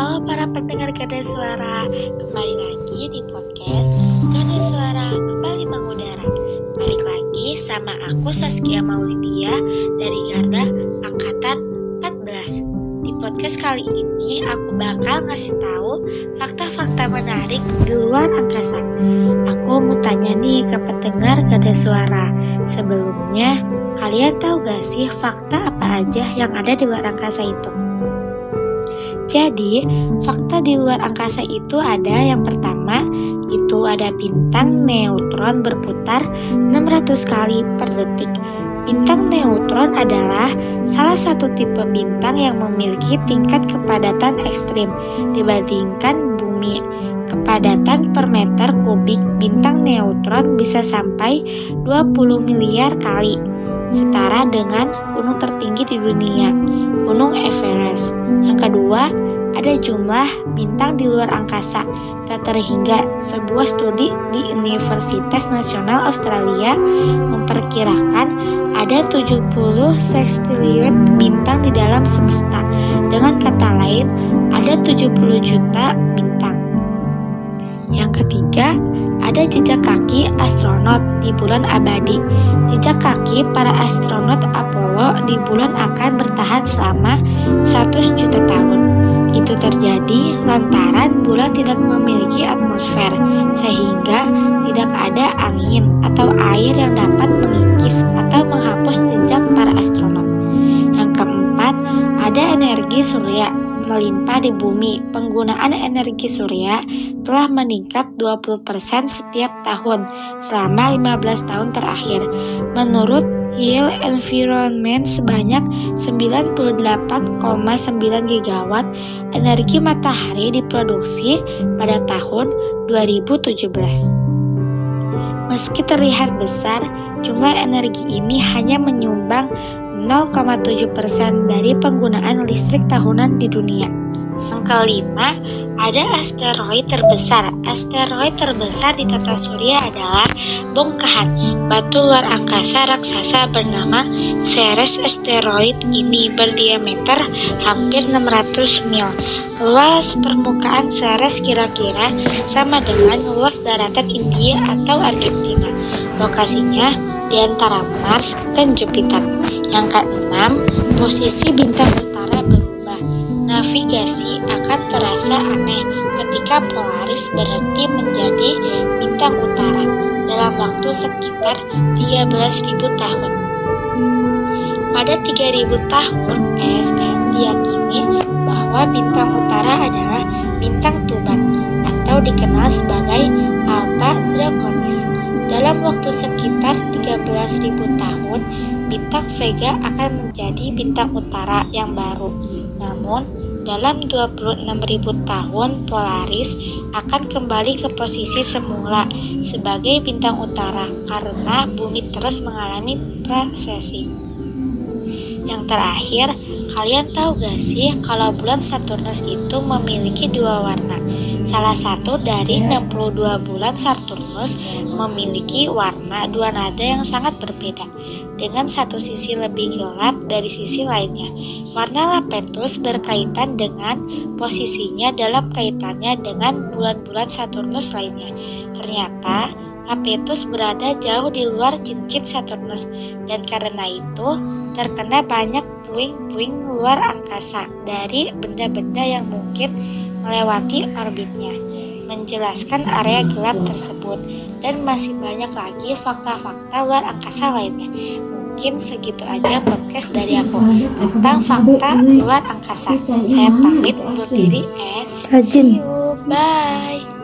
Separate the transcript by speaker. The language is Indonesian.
Speaker 1: Halo para pendengar Gada Suara, kembali lagi di podcast Gada Suara kembali mengudara. Balik lagi sama aku Saskia Maulidia dari Garda Angkatan 14. Di podcast kali ini aku bakal ngasih tahu fakta-fakta menarik di luar angkasa. Aku mau tanya nih ke pendengar Gada Suara. Sebelumnya, kalian tahu gak sih fakta apa aja yang ada di luar angkasa itu? Jadi, fakta di luar angkasa itu ada yang pertama, itu ada bintang neutron berputar 600 kali per detik. Bintang neutron adalah salah satu tipe bintang yang memiliki tingkat kepadatan ekstrim dibandingkan bumi. Kepadatan per meter kubik bintang neutron bisa sampai 20 miliar kali, setara dengan gunung tertinggi di dunia, Gunung Everest. Yang kedua, ada jumlah bintang di luar angkasa tak terhingga sebuah studi di Universitas Nasional Australia memperkirakan ada 70 sekstilion bintang di dalam semesta. Dengan kata lain, ada 70 juta bintang. Yang ketiga, ada jejak kaki astronot di bulan abadi. Jejak kaki para astronot di bulan akan bertahan selama 100 juta tahun. Itu terjadi lantaran bulan tidak memiliki atmosfer, sehingga tidak ada angin atau air yang dapat mengikis atau menghapus jejak para astronot. Yang keempat, ada energi surya melimpah di bumi. Penggunaan energi surya telah meningkat 20% setiap tahun selama 15 tahun terakhir. Menurut Yield Environment sebanyak 98,9 gigawatt energi matahari diproduksi pada tahun 2017. Meski terlihat besar, jumlah energi ini hanya menyumbang 0,7% dari penggunaan listrik tahunan di dunia. Yang kelima, ada asteroid terbesar. Asteroid terbesar di tata surya adalah bongkahan batu luar angkasa raksasa bernama Ceres. Asteroid ini berdiameter hampir 600 mil. Luas permukaan Ceres kira-kira sama dengan luas daratan India atau Argentina. Lokasinya di antara Mars dan Jupiter. Yang keenam, posisi bintang navigasi akan terasa aneh ketika Polaris berhenti menjadi bintang utara dalam waktu sekitar 13.000 tahun. Pada 3.000 tahun, ESM diyakini bahwa bintang utara adalah bintang Tuban atau dikenal sebagai Alpha Draconis. Dalam waktu sekitar 13.000 tahun, bintang Vega akan menjadi bintang utara yang baru. Namun, dalam 26.000 tahun, Polaris akan kembali ke posisi semula sebagai bintang utara karena bumi terus mengalami precesi. Yang terakhir, kalian tahu gak sih kalau bulan Saturnus itu memiliki dua warna? Salah satu dari 62 bulan Saturnus memiliki warna dua nada yang sangat berbeda, dengan satu sisi lebih gelap dari sisi lainnya. Warna Lapetus berkaitan dengan posisinya dalam kaitannya dengan bulan-bulan Saturnus lainnya. Ternyata, Lapetus berada jauh di luar cincin Saturnus, dan karena itu terkena banyak puing-puing luar angkasa dari benda-benda yang mungkin melewati orbitnya, menjelaskan area gelap tersebut, dan masih banyak lagi fakta-fakta luar angkasa lainnya. Mungkin segitu aja podcast dari aku tentang fakta luar angkasa. Saya pamit undur diri and see you. Bye.